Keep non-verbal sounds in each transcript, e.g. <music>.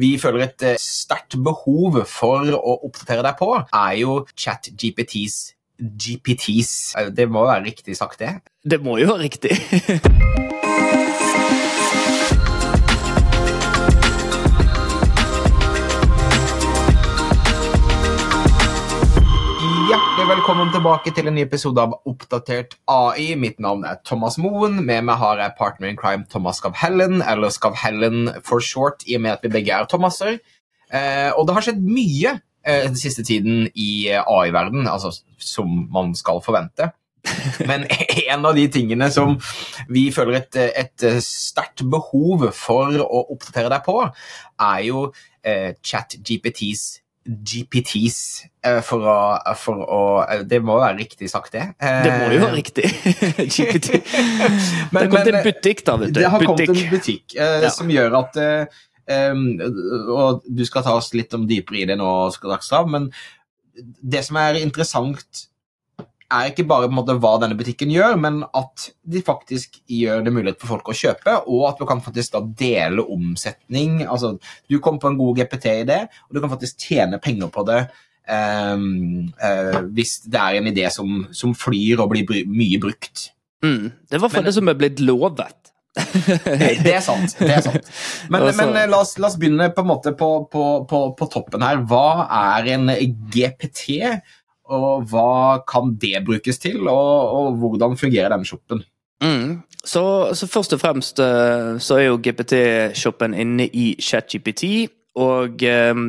vi føler et eh, sterkt behov for å oppdatere deg på, er jo ChatGPTs GPTs. Eh, Det må være riktig sagt, det. Det må jo være riktig. <laughs> Hjertelig velkommen tilbake til en ny episode av Oppdatert AI. Mitt navn er Thomas Moen. Med meg har jeg partner in crime Thomas Skavhellen, eller Skavhellen for short, i og med at vi begge er Thomaser. Eh, og det har skjedd mye eh, den siste tiden i AI-verden, altså som man skal forvente. Men <laughs> en av de tingene som vi føler et, et sterkt behov for å oppdatere deg på, er jo eh, ChatGPTs GPTs, eh, for å, for å eh, Det må være riktig sagt, det. Eh, Det må jo være riktig. <laughs> GPT. <laughs> Men- det har kommet en butikk, da, vet du. Det har kommet en butikk uh, Ja. som gjør at em, Og du skal ta oss litt om dypere i det nå, Dagsrav, men det som er interessant, er ikke bare på en måte hva denne butikken gjør, men at de faktisk gjør det mulighet for folk å kjøpe, og at du kan faktisk da dele omsetning. Altså, du kom på en god GPT-idé, og du kan faktisk tjene penger på det Um, uh, hvis det er en idé som, som flyr og blir br mye brukt. Mm. Det hvert fall Men- det som er blitt lovet. Det er sant. det er sant. <laughs> Men, Altså- men eh, la, oss, la oss begynne på, en måte på, på, på, på toppen her. Hva er en GPT, og hva kan det brukes til, og, og hvordan fungerer den shoppen? Mm. Så, så først og fremst eh, så er jo GPT-shoppen inne i ChatGPT. Og um,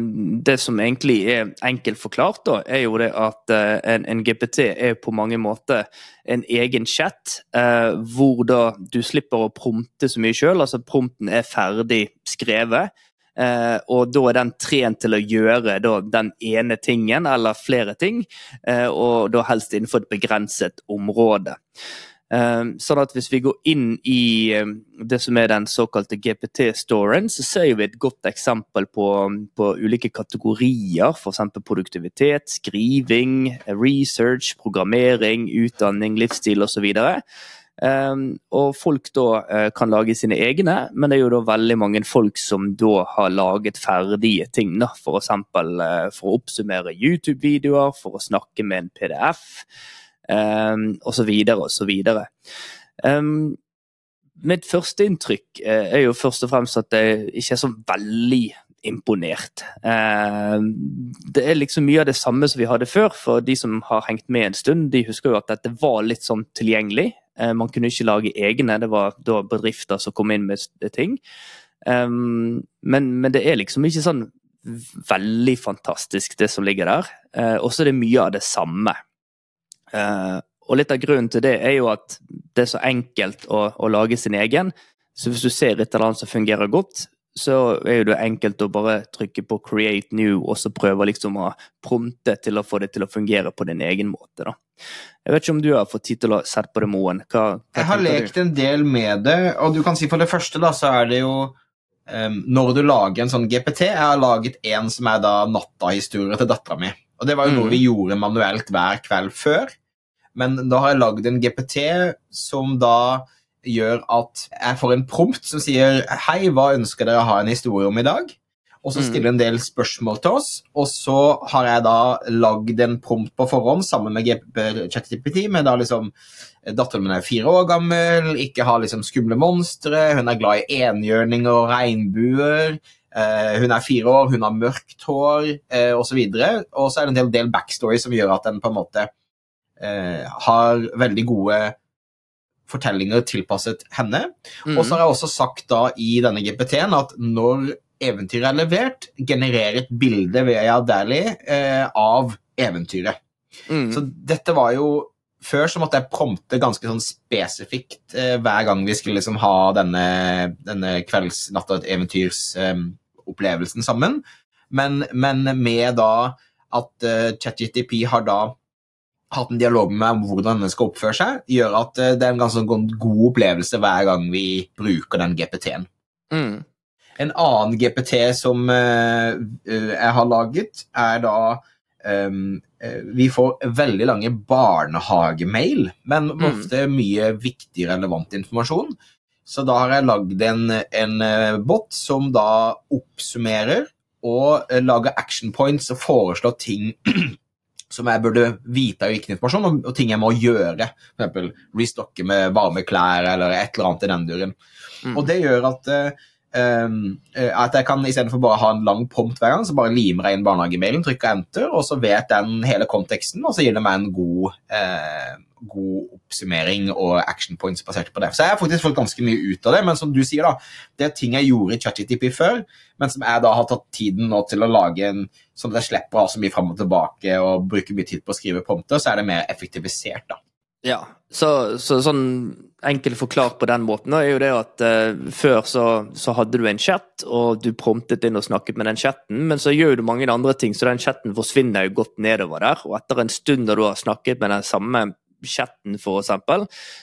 det som egentlig er enkelt forklart, da, er jo det at uh, en, en GPT er på mange måter en egen chat, uh, hvor da du slipper å prompte så mye sjøl. Altså prompten er ferdig skrevet. Eh, og da er den trent til å gjøre da, den ene tingen, eller flere ting, eh, og da helst innenfor et begrenset område. Eh, sånn at hvis vi går inn i eh, det som er den såkalte GPT-storen, så ser vi et godt eksempel på, på ulike kategorier, f.eks. produktivitet, skriving, research, programmering, utdanning, livsstil osv. Um, og folk da eh, kan lage sine egne, men det er jo da veldig mange folk som da har laget ferdige ting. Da. For eksempel eh, for å oppsummere YouTube-videoer, for å snakke med en PDF, osv. osv. Mitt første inntrykk eh, er jo først og fremst at jeg ikke er så veldig imponert. Eh, det er liksom mye av det samme som vi hadde før. For de som har hengt med en stund, de husker jo at dette var litt sånn tilgjengelig. Eh, man kunne ikke lage egne, det var da bedrifter som kom inn med ting. Um, men, men det er liksom ikke sånn veldig fantastisk, det som ligger der. Eh, og så er det mye av det samme. Eh, og litt av grunnen til det er jo at det er så enkelt å, å lage sin egen. Så hvis du ser et eller annet som fungerer godt, så er jo det enkelt å bare trykke på 'create new' og så prøve liksom å prompte til å få det til å fungere på din egen måte. da. Jeg vet ikke om du har fått tid til å sette på det, Moen. Hva, hva Jeg har lekt du? en del med det, og du kan si for det første da, så er det jo um, Når du lager en sånn GPT Jeg har laget en som er da nattahistorie til dattera mi. Og det var jo Mm. noe vi gjorde manuelt hver kveld før. Men da har jeg lagd en GPT som da gjør at jeg får en prompt som sier Hei, hva ønsker dere å ha en historie om i dag? Og så Mm. stiller en del spørsmål til oss, og så har jeg da lagd en prompt på forhånd sammen med GP ChatGPT med da liksom Datteren min er fire år gammel, ikke har liksom skumle monstre, hun er glad i enhjørninger og regnbuer. Uh, hun er fire år, hun har mørkt hår uh, osv. Og så er det en del, del backstory som gjør at den på en måte uh, har veldig gode fortellinger tilpasset henne. Mm. Og så har jeg også sagt da i denne GPT-en at når eventyret er levert, generer et bilde ved Dali eh, av eventyret. Mm. Så dette var jo Før så måtte jeg prompte ganske sånn spesifikt eh, hver gang vi skulle liksom ha denne, denne kvelds natt og et eventyrs eh, sammen. Men, men med da at eh, ChatGTP har da hatt en dialog med meg om hvordan den skal oppføre seg, gjør at eh, det er en ganske sånn god opplevelse hver gang vi bruker den GPT-en. Mm. En annen GPT som eh, jeg har laget, er da um, Vi får veldig lange barnehagemail, men Mm. ofte mye viktig, relevant informasjon. Så da har jeg lagd en, en bot som da oppsummerer og lager action points og foreslår ting <clears throat> som jeg burde vite av viktig informasjon, og, og, ting jeg må gjøre. F.eks. restokke med varme klær eller et eller annet i den duren. Mm. Og det gjør at, uh, at jeg kan istedenfor bare ha en lang prompt hver gang, så bare limer jeg inn barnehagemailen, trykker enter, og så vet den hele konteksten, og så gir det meg en god uh, god oppsummering og action points basert på det. Så jeg har faktisk fått ganske mye ut av det, men som du sier, da, det er ting jeg gjorde i ChatGTP før, men som jeg da har tatt tiden nå til å lage en Sånn at jeg slipper å ha så mye fram og tilbake og bruke mye tid på å skrive prompter, så er det mer effektivisert, da. Ja, så, så sånn enkelt forklart på den måten er jo det at uh, før så, så, hadde du en chat, og du promptet inn og snakket med den chatten, men så gjør du mange andre ting, så den chatten forsvinner jo godt nedover der. Og etter en stund når du har snakket med den samme chatten, f.eks.,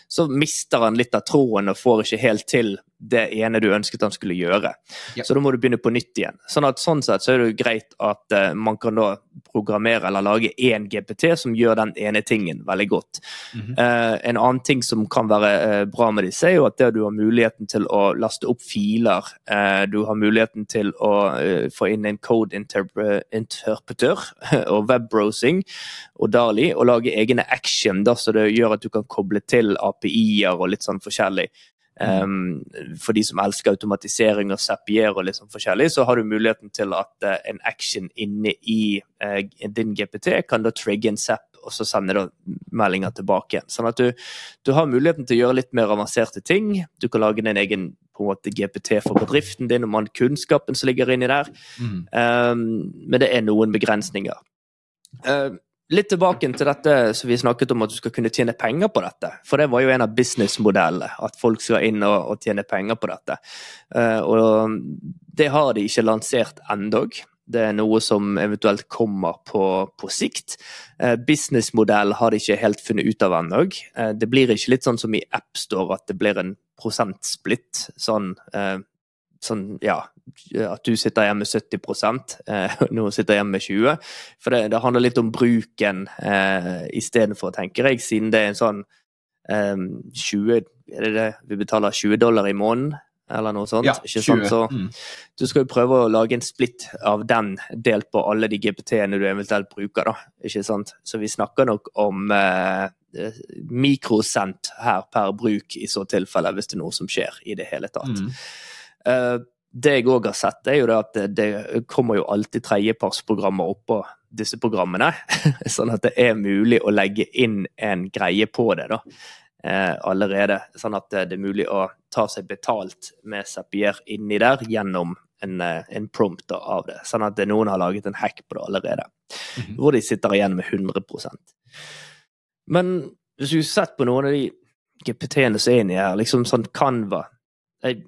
så mister han litt av troen og får ikke helt til det ene du ønsket han skulle gjøre. Ja. Så da må du begynne på nytt igjen. Sånn, at, sånn sett så er det jo greit at uh, man kan da programmere eller lage én GPT som gjør den ene tingen veldig godt. Mm -hmm. uh, en annen ting som kan være uh, bra med disse, er jo at det du har muligheten til å laste opp filer. du har muligheten til å få inn en code interpreter <laughs> og webbrowsing og Dali, og lage egne action da, så det gjør at du kan koble til API-er og litt sånn forskjellig. Um, for de som elsker automatisering og Zapier og sånn forskjellig, så har du muligheten til at uh, en action inne i uh, din GPT kan da trigge en Zap, og så sende du meldinger tilbake igjen. Sånn at du, du, har muligheten til å gjøre litt mer avanserte ting. Du kan lage din egen på en måte GPT for bedriften din og all kunnskapen som ligger inni der. Mm. Um, men det er noen begrensninger. Uh, Litt tilbake til dette som vi snakket om, at du skal kunne tjene penger på dette. For det var jo en av businessmodellene, at folk skal inn og, og tjene penger på dette. Uh, og det har de ikke lansert endog. Det er noe som eventuelt kommer på, på sikt. Uh, businessmodell har de ikke helt funnet ut av ennå. Uh, det blir ikke litt sånn som i AppStore, at det blir en prosentsplitt. Sånn sånn, ja, at du sitter hjemme med 70 eh, noen sitter hjemme med 20 For det, det handler litt om bruken eh, istedenfor, tenker jeg, siden det er en sånn eh, 20 Er det det vi betaler 20 dollar i måneden? Eller noe sånt. Ja, ikke sant? Så mm. du skal jo prøve å lage en splitt av den delt på alle de GPT-ene du eventuelt bruker, da. Ikke sant? Så vi snakker nok om eh, mikrosent her per bruk i så tilfelle, hvis det er noe som skjer i det hele tatt. Mm. Eh, det jeg òg har sett, er jo det at det, kommer jo alltid tredjepartsprogrammer oppå disse programmene. <laughs> sånn at det er mulig å legge inn en greie på det da, eh, allerede. Sånn at det er mulig å ta seg betalt med Zapier inni der gjennom en, eh, en prompt av det. Sånn at noen har laget en hack på det allerede. Mm -hmm. Hvor de sitter igjen med 100% Men hvis du har sett på noen av de GPT-ene som er inni her, liksom sånn Canva jeg,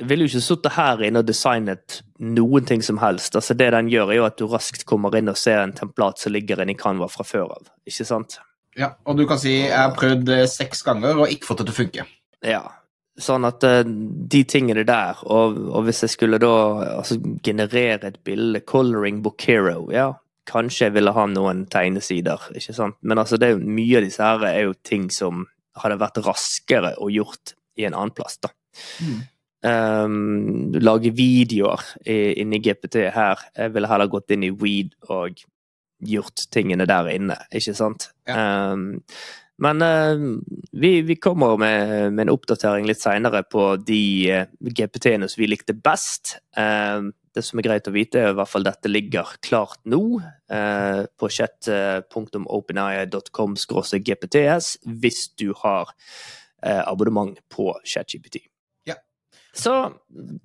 ville jo ikke sittet her inne og designet noen ting som helst. Altså Det den gjør, er jo at du raskt kommer inn og ser en templat som ligger inni Canva fra før av. Ikke sant? Ja, og du kan si jeg har prøvd eh, seks ganger og ikke fått det til å funke. Ja, sånn at uh, de tingene der, og, og, hvis jeg skulle da altså, generere et bilde, coloring book hero, ja, kanskje jeg ville ha noen tegnesider, ikke sant. Men altså, det er jo mye av disse her er jo ting som hadde vært raskere å gjort i en annen plass, da. Mm. Um, lage videoer inni GPT her. Jeg ville heller gått inn i Weed og gjort tingene der inne, ikke sant? Ja. Um, men uh, vi, vi, kommer med, med, en oppdatering litt seinere på de uh, GPT-ene som vi likte best. Uh, det som er greit å vite, er i hvert fall dette ligger klart nå uh, på chat.openeye.com gpts hvis du har abonnement på ChatGPT. Så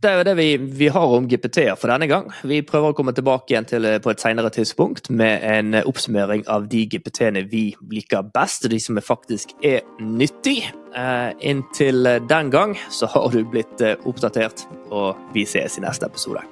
det er jo det vi, vi har om GPT-er for denne gang. Vi prøver å komme tilbake igjen til, på et senere tidspunkt med en oppsummering av de GPT-ene vi liker best, og de som faktisk er nyttig. Eh, inntil den gang så har du blitt eh, oppdatert, og vi ses i neste episode.